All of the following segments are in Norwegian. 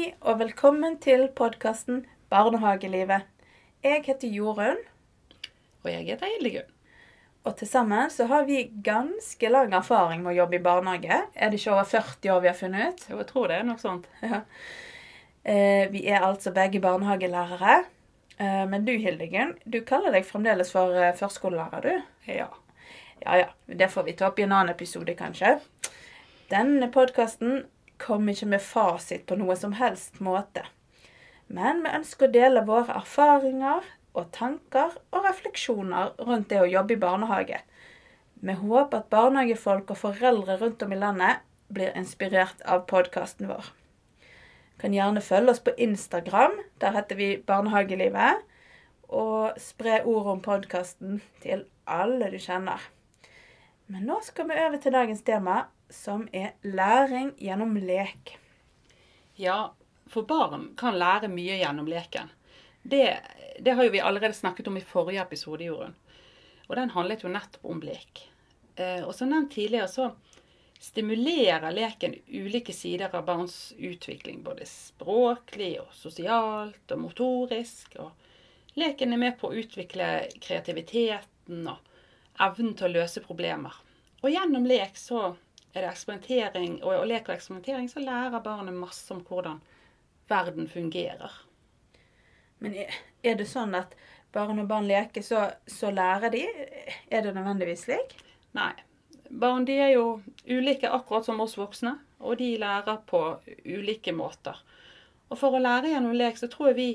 Hei og velkommen til podkasten Barnehagelivet. Jeg heter Jorunn, Og jeg heter Hildegunn. og til sammen så har vi ganske lang erfaring med å jobbe i barnehage. Er det ikke over 40 år vi har funnet ut? Jo, jeg tror det er noe sånt. Ja. Eh, vi er altså begge barnehagelærere. Eh, men du Hildegunn, du kaller deg fremdeles for eh, førskolelærer, du? Ja. Ja ja, det får vi ta opp i en annen episode, kanskje. Denne podkasten kommer ikke med fasit på noe som helst måte. Men vi ønsker å dele våre erfaringer og tanker og refleksjoner rundt det å jobbe i barnehage. Vi håper at barnehagefolk og foreldre rundt om i landet blir inspirert av podkasten vår. Kan gjerne følge oss på Instagram. Der heter vi Barnehagelivet. Og spre ordet om podkasten til alle du kjenner. Men nå skal vi over til dagens tema, som er læring gjennom lek. ja, for barn kan lære mye gjennom leken. Det, det har jo vi allerede snakket om i forrige episode, Jorunn. Og den handlet jo nettopp om lek. Eh, og som nevnt tidligere, så stimulerer leken ulike sider av barns utvikling. Både språklig og sosialt og motorisk. Og leken er med på å utvikle kreativiteten og evnen til å løse problemer. Og gjennom lek så er det eksperimentering, og, og lek og eksperimentering så lærer barnet masse om hvordan verden fungerer. Men er det sånn at bare når barn leker, så, så lærer de? Er det nødvendigvis slik? Nei. Barn de er jo ulike akkurat som oss voksne, og de lærer på ulike måter. Og for å lære gjennom lek, så tror jeg vi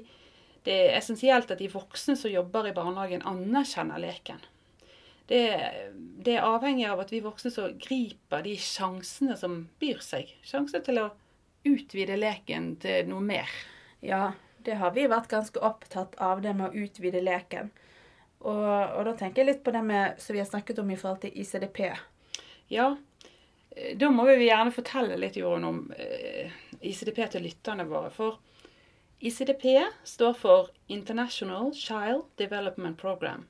det er essensielt at de voksne som jobber i barnehagen, anerkjenner leken. Det, det er avhengig av at vi voksne så griper de sjansene som byr seg. Sjanser til å utvide leken til noe mer. Ja, det har vi vært ganske opptatt av, det med å utvide leken. Og, og da tenker jeg litt på det med, som vi har snakket om i forhold til ICDP. Ja, da må vi gjerne fortelle litt Jorunn, om eh, ICDP til lytterne våre. For ICDP står for International Child Development Program.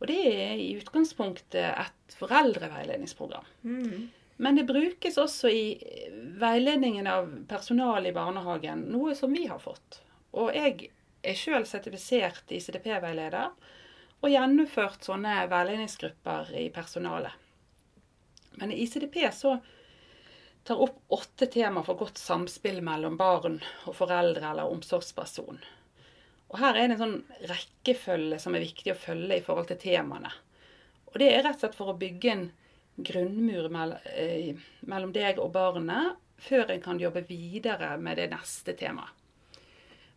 Og det er i utgangspunktet et foreldreveiledningsprogram. Men det brukes også i veiledningen av personal i barnehagen, noe som vi har fått. Og jeg er sjøl sertifisert ICDP-veileder og gjennomført sånne veiledningsgrupper i personalet. Men i ICDP så tar opp åtte tema for godt samspill mellom barn og foreldre eller omsorgsperson. Og her er det en sånn rekkefølge som er viktig å følge i forhold til temaene. Og det er rett og slett for å bygge en grunnmur eh, mellom deg og barnet før en kan jobbe videre med det neste temaet.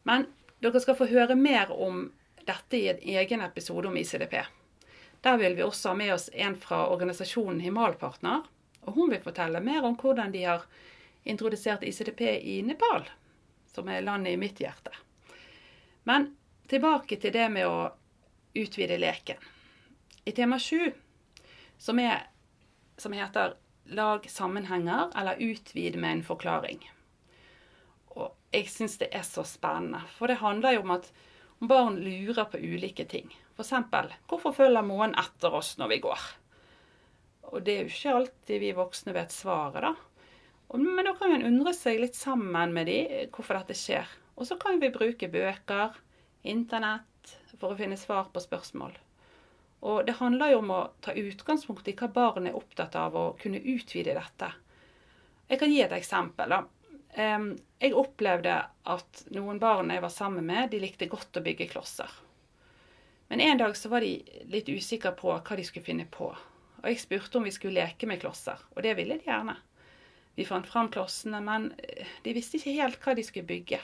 Men dere skal få høre mer om dette i en egen episode om ICDP. Der vil vi også ha med oss en fra organisasjonen Himalpartner. Og hun vil fortelle mer om hvordan de har introdusert ICDP i Nepal, som er landet i mitt hjerte. Men tilbake til det med å utvide leken. I tema sju, som, som heter 'Lag sammenhenger' eller 'Utvid med en forklaring'. Og jeg syns det er så spennende, for det handler jo om at barn lurer på ulike ting. F.eks.: Hvorfor følger månen etter oss når vi går? Og det er jo ikke alltid vi voksne vet svaret, da. Men da kan en undre seg litt sammen med de hvorfor dette skjer. Og så kan vi bruke bøker, internett, for å finne svar på spørsmål. Og det handler jo om å ta utgangspunkt i hva barn er opptatt av, og kunne utvide dette. Jeg kan gi et eksempel. da. Jeg opplevde at noen barn jeg var sammen med, de likte godt å bygge klosser. Men en dag så var de litt usikre på hva de skulle finne på. Og jeg spurte om vi skulle leke med klosser, og det ville de gjerne. Vi fant fram klossene, men de visste ikke helt hva de skulle bygge.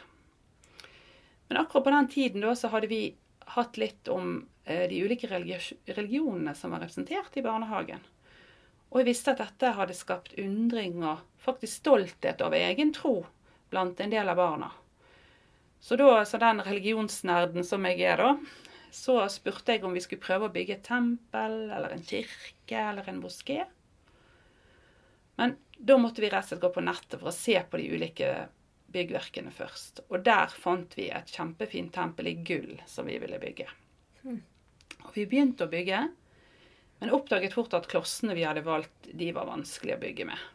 Men akkurat på den tiden da, så hadde vi hatt litt om eh, de ulike religionene som var representert i barnehagen. Og jeg visste at dette hadde skapt undring og faktisk stolthet over egen tro blant en del av barna. Så da, så den religionsnerden som jeg er da, så spurte jeg om vi skulle prøve å bygge et tempel, eller en kirke, eller en moské. Men da måtte vi rett og slett gå på nettet for å se på de ulike byggverkene først. Og der fant vi et kjempefint tempel i gull som vi ville bygge. Og vi begynte å bygge, men oppdaget fort at klossene vi hadde valgt, de var vanskelig å bygge med.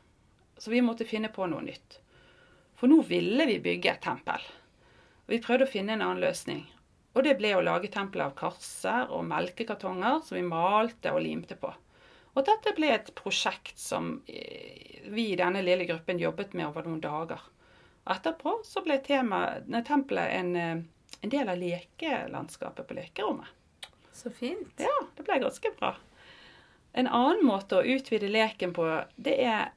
Så vi måtte finne på noe nytt. For nå ville vi bygge et tempel. Og vi prøvde å finne en annen løsning. Og det ble å lage tempel av karser og melkekartonger som vi malte og limte på. Og dette ble et prosjekt som eh, vi i denne lille gruppen jobbet med over noen dager. Etterpå så ble tema, nei, tempelet en, eh, en del av lekelandskapet på lekerommet. Så fint. Ja, det ble ganske bra. En annen måte å utvide leken på, det er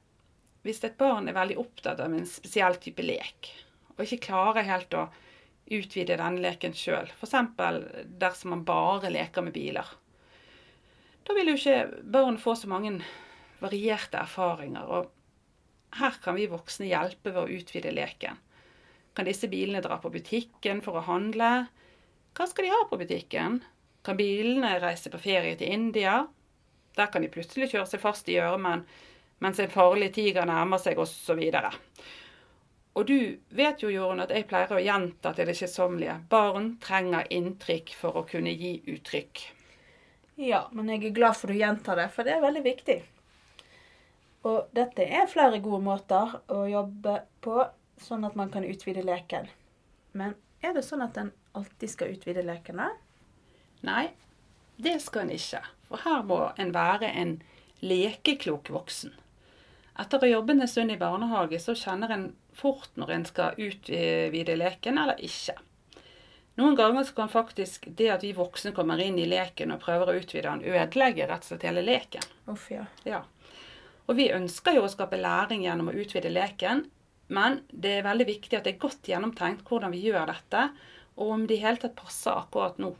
hvis et barn er veldig opptatt av en spesiell type lek, og ikke klarer helt å utvide denne leken sjøl. F.eks. dersom man bare leker med biler. Da vil jo ikke barn få så mange varierte erfaringer. Og her kan vi voksne hjelpe ved å utvide leken. Kan disse bilene dra på butikken for å handle? Hva skal de ha på butikken? Kan bilene reise på ferie til India? Der kan de plutselig kjøre seg fast i gjørmen mens en farlig tiger nærmer seg, osv. Og du vet jo, Jorunn, at jeg pleier å gjenta til det kjedsommelige. Barn trenger inntrykk for å kunne gi uttrykk. Ja, men jeg er glad for du gjentar det, for det er veldig viktig. Og dette er flere gode måter å jobbe på, sånn at man kan utvide leken. Men er det sånn at en alltid skal utvide lekene? Nei, det skal en ikke. For her må en være en lekeklok voksen. Etter å ha jobbet en stund i barnehage, så kjenner en fort når en skal utvide leken eller ikke. Noen ganger så kan faktisk det at vi voksne kommer inn i leken og prøver å utvide den, ødelegge rett og slett hele leken. Uff, ja. Ja. Og vi ønsker jo å skape læring gjennom å utvide leken, men det er veldig viktig at det er godt gjennomtenkt hvordan vi gjør dette, og om det i hele tatt passer akkurat nå.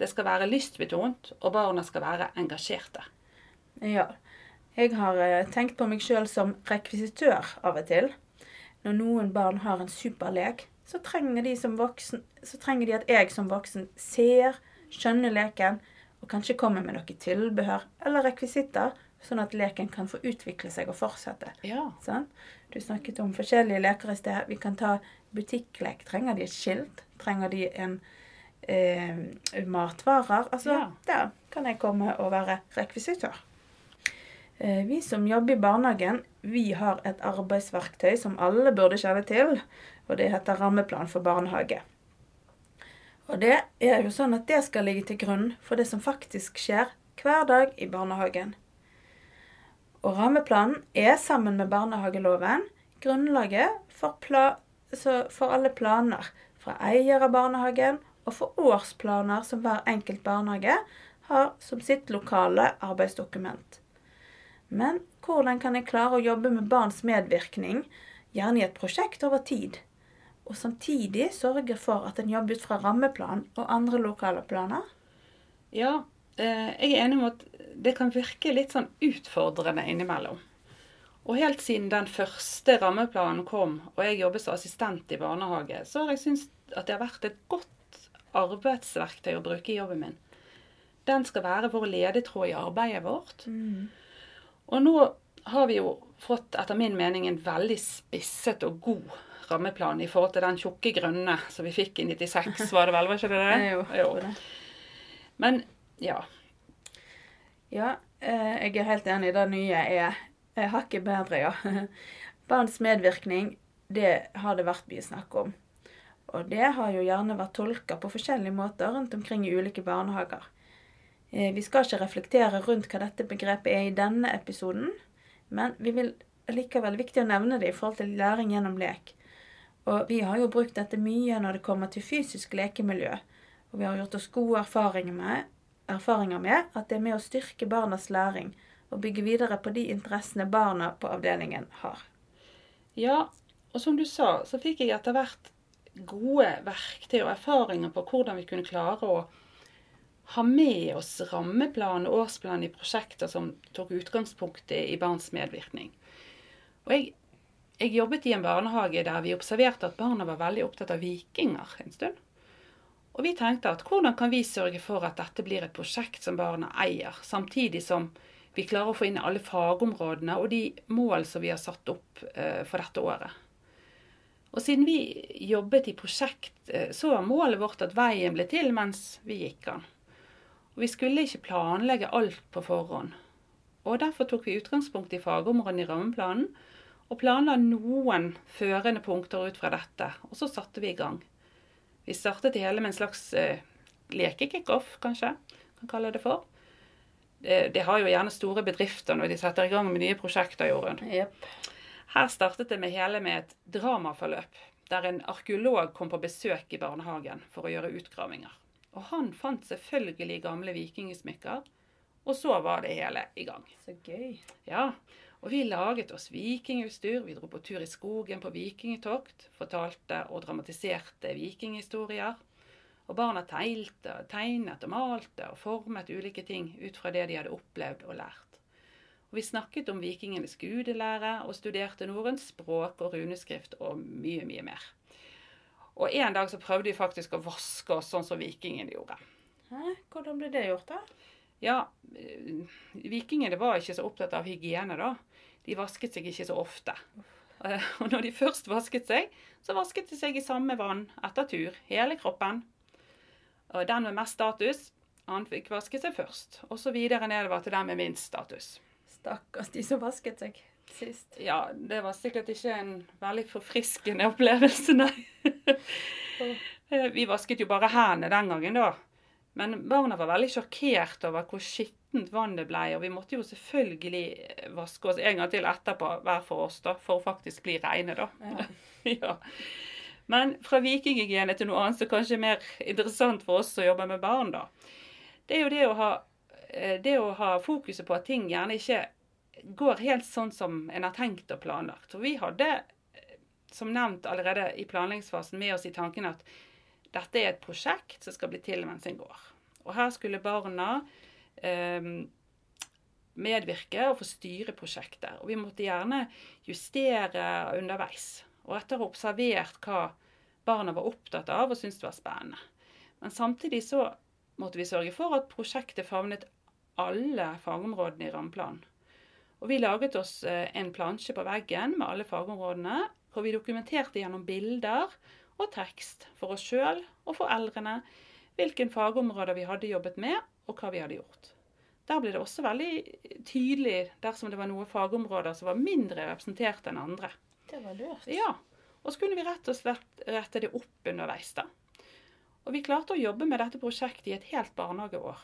Det skal være lystbetont, og barna skal være engasjerte. Ja. Jeg har eh, tenkt på meg sjøl som rekvisitør av og til. Når noen barn har en superlek, så trenger, voksen, så trenger de at jeg som voksen ser, skjønner leken, og kanskje kommer med noe tilbehør eller rekvisitter, sånn at leken kan få utvikle seg og fortsette. Ja. Sånn? Du snakket om forskjellige leker i sted. Vi kan ta butikklek. Trenger de et skilt? Trenger de en eh, matvarer? Altså, Ja. der kan jeg komme og være rekvisitør. Eh, Vi som jobber i barnehagen, vi har et arbeidsverktøy som alle burde kjenne til, og det heter Rammeplan for barnehage. Og det er jo sånn at det skal ligge til grunn for det som faktisk skjer hver dag i barnehagen. Og rammeplanen er sammen med barnehageloven grunnlaget for, for alle planer fra eier av barnehagen og for årsplaner som hver enkelt barnehage har som sitt lokale arbeidsdokument. Men hvordan kan jeg klare å jobbe med barns medvirkning, gjerne i et prosjekt over tid, og samtidig sørge for at en jobber ut fra rammeplan og andre lokale planer? Ja, jeg er enig om at det kan virke litt sånn utfordrende innimellom. Og helt siden den første rammeplanen kom, og jeg jobber som assistent i barnehage, så har jeg syntes at det har vært et godt arbeidsverktøy å bruke i jobben min. Den skal være vår ledetråd i arbeidet vårt. Og nå har vi jo fått, etter min mening, en veldig spisset og god rammeplan i forhold til den tjukke grønne som vi fikk i 96, var det vel? Var ikke det det? Jo, Jo. Men ja. Ja, eh, jeg er helt enig. Det nye er, er hakket bedre, ja. Barns medvirkning, det har det vært mye snakk om. Og det har jo gjerne vært tolka på forskjellige måter rundt omkring i ulike barnehager. Eh, Vi skal ikke reflektere rundt hva dette begrepet er i denne episoden, men vi vil likevel viktig å nevne det i forhold til læring gjennom lek. Og vi har jo brukt dette mye når det kommer til fysisk lekemiljø. Og vi har gjort oss gode erfaringer med, erfaringer med at det er med å styrke barnas læring og bygge videre på de interessene barna på avdelingen har. Ja, og som du sa, så fikk jeg etter hvert gode verktøy og erfaringer på hvordan vi kunne klare å ha med oss rammeplan og årsplan i prosjekter som tok utgangspunkt i barns medvirkning. Og jeg, jeg jobbet i en barnehage der vi observerte at barna var veldig opptatt av vikinger en stund. Og vi tenkte at hvordan kan vi sørge for at dette blir et prosjekt som barna eier, samtidig som vi klarer å få inn alle fagområdene og de mål som vi har satt opp eh, for dette året. Og siden vi jobbet i prosjekt, eh, så var målet vårt at veien ble til mens vi gikk den. Og vi skulle ikke planlegge alt på forhånd. Og derfor tok vi utgangspunkt i fagområdene i rammeplanen, og planla noen førende punkter ut fra dette. Og så satte vi i gang. Vi startet det hele med en slags eh, lekekickoff, kanskje, kan kalle det for. Det, det, har jo gjerne store bedrifter når de setter i gang med nye prosjekter, Jorunn. Yep. Her startet det med hele med et dramaforløp, der en arkeolog kom på besøk i barnehagen for å gjøre utgravinger. Og han fant selvfølgelig gamle vikingsmykker, og så var det hele i gang. Så gøy. Ja, og vi laget oss vikingutstyr, vi dro på tur i skogen på vikingtokt, fortalte og dramatiserte vikinghistorier. Og barna teilte, tegnet og malte og formet ulike ting ut fra det de hadde opplevd og lært. Og vi snakket om vikingenes gudelære og studerte norrønt språk og runeskrift og mye, mye mer. Og en dag så prøvde vi faktisk å vaske oss sånn som vikingene gjorde. Hæ? Hvordan ble det gjort, da? Ja, eh, vikingene var ikke så opptatt av hygiene, da. De vasket seg ikke så ofte. Eh, og når de først vasket seg, så vasket de seg i samme vann etter tur, hele kroppen. Og den med mest status, han fikk vaske seg først. Og så videre nedover til den med minst status. Stakkars de som vasket seg sist. Ja, det var sikkert ikke en veldig forfriskende opplevelse, nei. Vi vasket jo bare hendene den gangen, da. Men barna var veldig sjokkert over hvor skittent vannet ble, og vi måtte jo selvfølgelig vaske oss en gang til etterpå, hver for oss, da, for å faktisk bli reine, da. Ja. ja. Men fra vikinghygiene til noe annet som kanskje er mer interessant for oss som jobber med barn, da. Det er jo det å ha, det å ha fokuset på at ting gjerne ikke går helt sånn som en har tenkt og planlagt. Og vi hadde, som nevnt allerede i planleggingsfasen, med oss i tanken at dette er et prosjekt som skal bli til mens en går. Og her skulle barna eh, medvirke og få styre prosjektet. Og vi måtte gjerne justere underveis. Og etter å ha observert hva barna var opptatt av og syntes var spennende. Men samtidig så måtte vi sørge for at prosjektet favnet alle fagområdene i rammeplanen. Og vi laget oss en plansje på veggen med alle fagområdene, hvor vi dokumenterte gjennom bilder og tekst for oss sjøl og foreldrene hvilke fagområder vi hadde jobbet med, og hva vi hadde gjort. Der ble det også veldig tydelig dersom det var noen fagområder som var mindre representert enn andre. Det var lurt. Ja, Og så kunne vi rett og slett rette det opp underveis. da. Og vi klarte å jobbe med dette prosjektet i et helt barnehageår.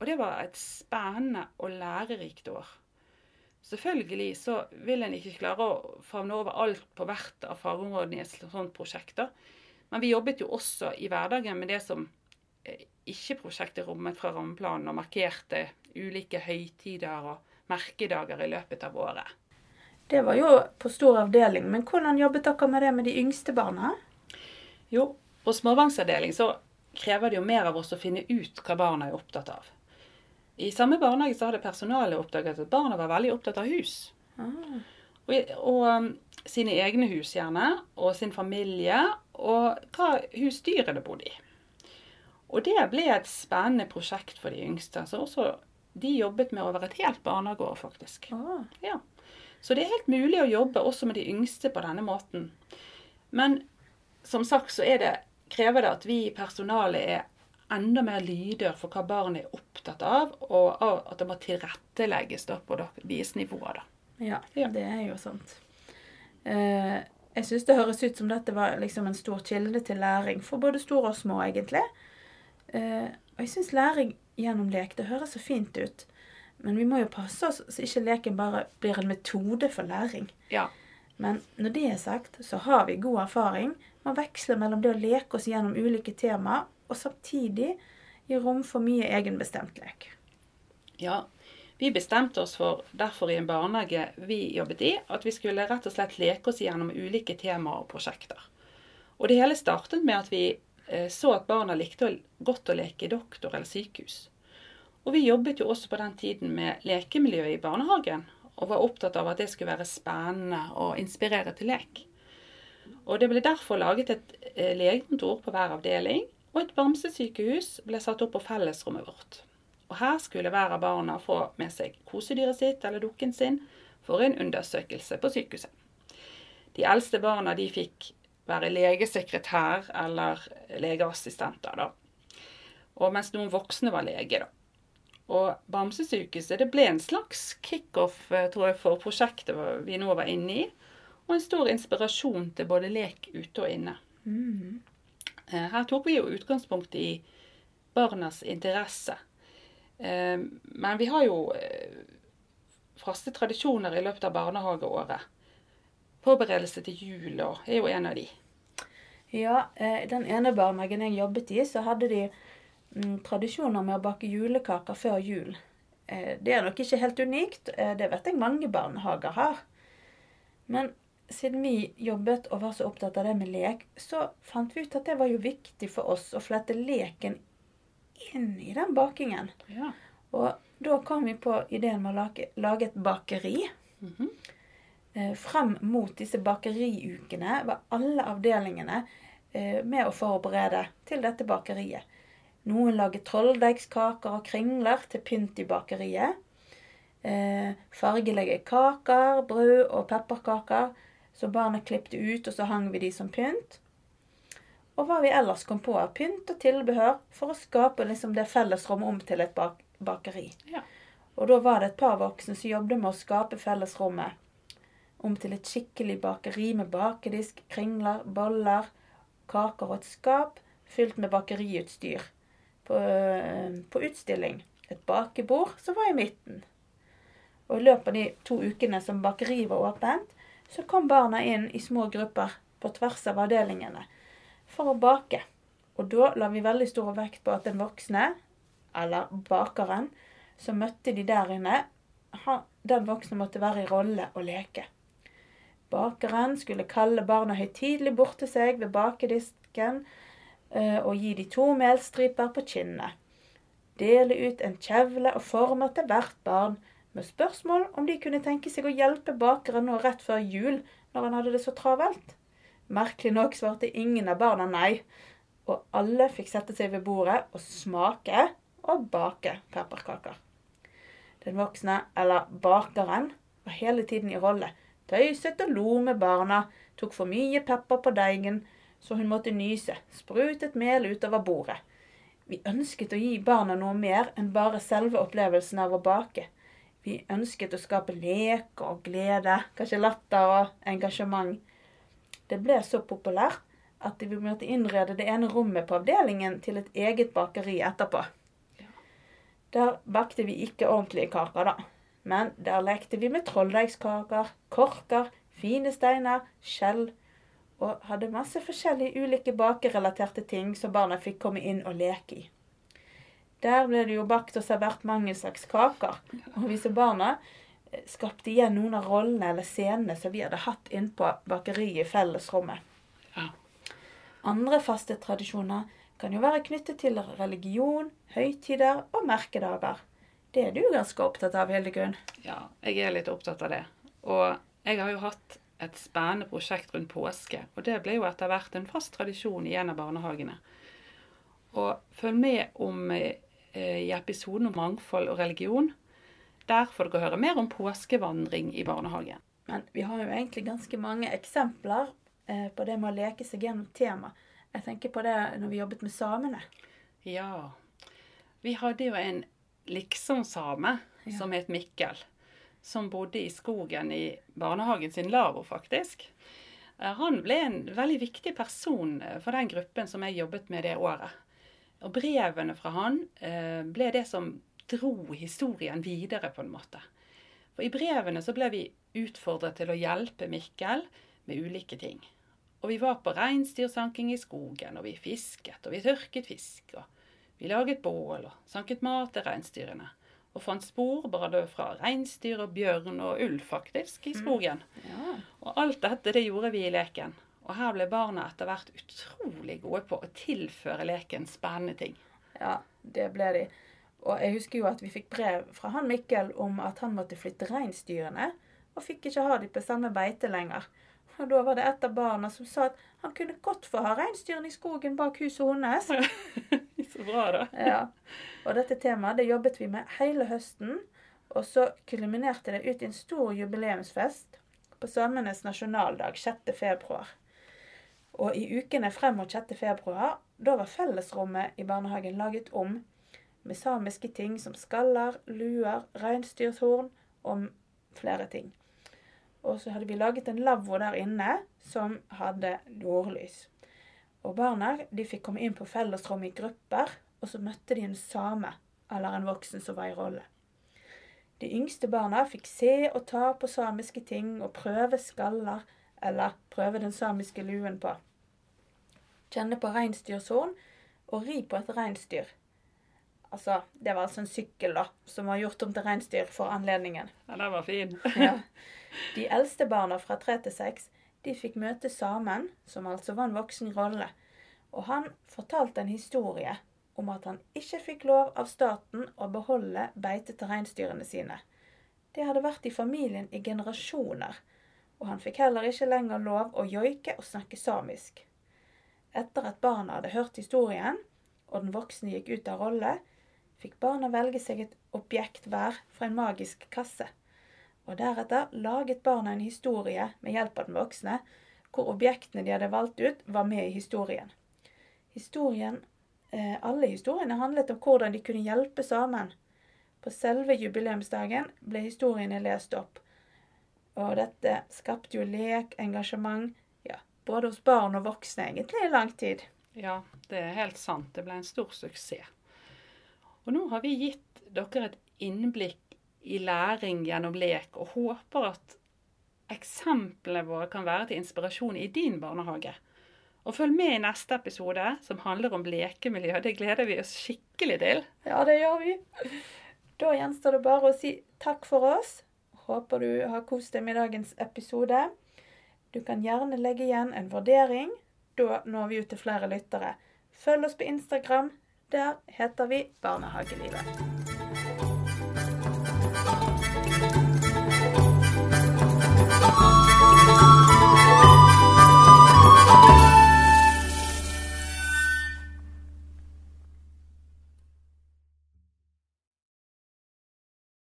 Og det var et spennende og lærerikt år. Selvfølgelig så vil en ikke klare å favne over alt på hvert av fagområdene i et sånt prosjekt. da. Men vi jobbet jo også i hverdagen med det som ikke prosjektet rommet fra rammeplanen, og markerte ulike høytider og merkedager i løpet av året. Det var jo på stor avdeling, men hvordan jobbet dere med det med de yngste barna? Jo, på småbarnsavdeling så krever det jo mer av oss å finne ut hva barna er opptatt av. I samme barnehage så hadde personalet oppdaget at barna var veldig opptatt av hus. Ah. Og, og um, sine egne hus gjerne, og sin familie, og hva hus dyrene bodde i. Og det ble et spennende prosjekt for de yngste. Så også de jobbet med over et helt barnehageår, faktisk. Ah. Ja. Så det er helt mulig å jobbe også med de yngste på denne måten. Men som sagt så det, krever det at vi i personalet er enda mer lydhør for hva barnet er opptatt av, og at det må tilrettelegges da, på deres nivåer. Da. Ja, Ja. det er jo sant. Eh, jeg syns det høres ut som dette var liksom en stor kilde til læring for både store og små, egentlig. Eh, og jeg syns læring gjennom lek, det høres så fint ut. Men vi må jo passe oss så ikke leken bare blir en metode for læring. Ja. Men når det er sagt, så har vi god erfaring med å veksle mellom det å leke oss gjennom ulike temaer, og samtidig gi rom for mye egenbestemt lek. ja. Vi bestemte oss for, derfor i en barnehage vi jobbet i, at vi skulle rett og slett leke oss gjennom ulike temaer og prosjekter. Og det hele startet med at vi eh, så at barna likte godt å leke i doktor eller sykehus. Og vi jobbet jo også på den tiden med lekemiljøet i barnehagen, og var opptatt av at det skulle være spennende og inspirere til lek. Og det ble derfor laget et eh, legekontor på hver avdeling, og et bamsesykehus ble satt opp på fellesrommet vårt. Og her skulle hver av barna få med seg kosedyret sitt eller dukken sin for en undersøkelse på sykehuset. De eldste barna de fikk være legesekretær eller legeassistenter, da. Og mens noen voksne var lege, da. Og Bamsesykehuset det ble en slags kickoff eh, tror jeg, for prosjektet vi nå var inne i. og en stor inspirasjon til både lek ute og inne. Mm. Her tok vi jo utgangspunkt i barnas interesse. Eh, Men vi har jo eh, faste tradisjoner i løpet av barnehageåret. Forberedelse til jul er jo en av de. Ja, eh, den ene barnehagen jeg jobbet i, så hadde de mm, tradisjoner med å bake julekaker før jul. Det er nok ikke helt unikt, det vet jeg mange barnehager har. Men siden vi jobbet og var så opptatt av det med lek, så fant vi ut at det var jo viktig for oss å flette leken inn i den bakingen. Ja. Og da kom vi på ideen med å lage, lage et bakeri. Mhm. Eh, Frem mot disse bakeriukene var alle avdelingene eh, med å forberede til dette bakeriet. Noen laget trolldeigskaker og kringler til pynt i bakeriet. Eh, fargelegge kaker, brød og pepperkaker så barna klipte ut, og så hang vi de som pynt. Og hva vi ellers kom på av pynt og tilbehør for å skape liksom det fellesrommet om til et bak bakeri. Ja. Og da var det et par voksne som jobbet med å skape fellesrommet om til et skikkelig bakeri med bakedisk, kringler, boller, kaker og et skap fylt med bakeriutstyr på, på utstilling. Et bakebord som var i midten. Og i løpet av de to ukene som bakeriet var åpent, så kom barna inn i små grupper på tvers av avdelingene for å bake. Og da la vi veldig stor vekt på at den voksne, eller bakeren, som møtte de der inne, den voksne måtte være i rolle og leke. Bakeren skulle kalle barna høytidelig bort til seg ved bakedisken eh, og gi de to melstriper på kinnet. Dele ut en kjevle og former til hvert barn med spørsmål om de kunne tenke seg å hjelpe bakeren nå rett før jul når han hadde det så travelt. Merkelig nok svarte ingen av barna nei, og alle fikk sette seg ved bordet og smake og bake pepperkaker. Den voksne, eller bakeren, var hele tiden i rolle. Tøyset og lo med barna, tok for mye pepper på deigen, så hun måtte nyse, sprutet mel utover bordet. Vi ønsket å gi barna noe mer enn bare selve opplevelsen av å bake. Vi ønsket å skape lek og glede, kanskje latter og engasjement. Det ble så populært at vi måtte innrede det ene rommet på avdelingen til et eget bakeri etterpå. Der bakte vi ikke ordentlige kaker, da. Men der lekte vi med trolldeigskaker, korker, fine steiner, skjell og hadde masse forskjellige ulike bakerelaterte ting som barna fikk komme inn og leke i. Der ble det jo bakt og servert mange slags kaker. Og vi som barna eh, skapte igjen noen av rollene eller scenene som vi hadde hatt inn på bakeriet i fellesrommet. Ja. Andre faste tradisjoner kan jo være knyttet til religion, høytider og merkedager. Det er du ganske opptatt av, Hildegunn. Ja, jeg er litt opptatt av det. Og jeg har jo hatt et spennende prosjekt rundt påske, og det ble jo etter hvert en fast tradisjon i en av barnehagene. Og følg med om eh, i episoden om mangfold og religion. Der får dere høre mer om påskevandring i barnehagen. Men vi har jo egentlig ganske mange eksempler eh, på det med å leke seg gjennom tema. Jeg tenker på det når vi jobbet med samene. Ja. Vi hadde jo en liksom-same Ja. som het Mikkel. Som bodde i skogen i barnehagen sin lavvo, faktisk. Eh, Han ble en veldig viktig person eh, for den gruppen som jeg jobbet med det året. Og brevene fra han eh, ble det som dro historien videre, på en måte. For i brevene så ble vi utfordret til å hjelpe Mikkel med ulike ting. Og vi var på reinsdyrsanking i skogen, og vi fisket, og vi tørket fisk, og vi laget bål og sanket mat til reinsdyrene. Og fant spor både fra reinsdyr og bjørn og ulv, faktisk, i skogen. Ja. Og alt dette det gjorde vi i leken. Og her ble barna etter hvert utrolig gode på å tilføre leken spennende ting. ja, det ble de. Og jeg husker jo at vi fikk brev fra han Mikkel om at han måtte flytte reinsdyrene, og fikk ikke ha de på samme beite lenger. Og da var det et av barna som sa at han kunne godt få ha reinsdyrene i skogen bak huset hennes. Så bra, da. Ja. Og dette temaet det jobbet vi med hele høsten. Og så kulminerte det ut i en stor jubileumsfest på Samenes nasjonaldag 6. Og i ukene frem mot 6. februar, da var fellesrommet i barnehagen laget om med samiske ting som skaller, luer, reinsdyrshorn og flere ting. Og så hadde vi laget en lavvo der inne som hadde dårlys. Og barna de fikk komme inn på fellesrommet i grupper, og så møtte de en same eller en voksen som var i rolle. De yngste barna fikk se og ta på samiske ting og prøve skaller eller prøve den samiske luen på. Kjenne på reinsdyrshorn og ri på et reinsdyr. Altså, det var altså en sykkel da, som var gjort om til reinsdyr for anledningen. Ja, den var fin. Ja. De eldste barna fra tre til seks de fikk møte samen, som altså var en voksen rolle. Og han fortalte en historie om at han ikke fikk lov av staten å beholde beitet til reinsdyrene sine. Det hadde vært i familien i generasjoner, og han fikk heller ikke lenger lov å joike og snakke samisk. Etter at barna hadde hørt historien, og den voksne gikk ut av rolle, fikk barna velge seg et objekt hver fra en magisk kasse. Og deretter laget barna en historie med hjelp av den voksne, hvor objektene de hadde valgt ut, var med i historien. Historien, eh, Alle historiene handlet om hvordan de kunne hjelpe sammen. På selve jubileumsdagen ble historiene lest opp. Og dette skapte jo lek, engasjement, ja, både hos barn og voksne egentlig i lang tid. Ja, det er helt sant. Det ble en stor suksess. Og nå har vi gitt dere et innblikk i læring gjennom lek, og håper at eksemplene våre kan være til inspirasjon i din barnehage. Og følg med i neste episode, som handler om lekemiljø. Det gleder vi oss skikkelig til. Ja, det gjør vi. Da gjenstår det bare å si takk for oss. Håper du har kost deg med dagens episode. Du kan gjerne legge igjen en vurdering. Da når vi ut til flere lyttere. Følg oss på Instagram. Der heter vi Barnehagelivet.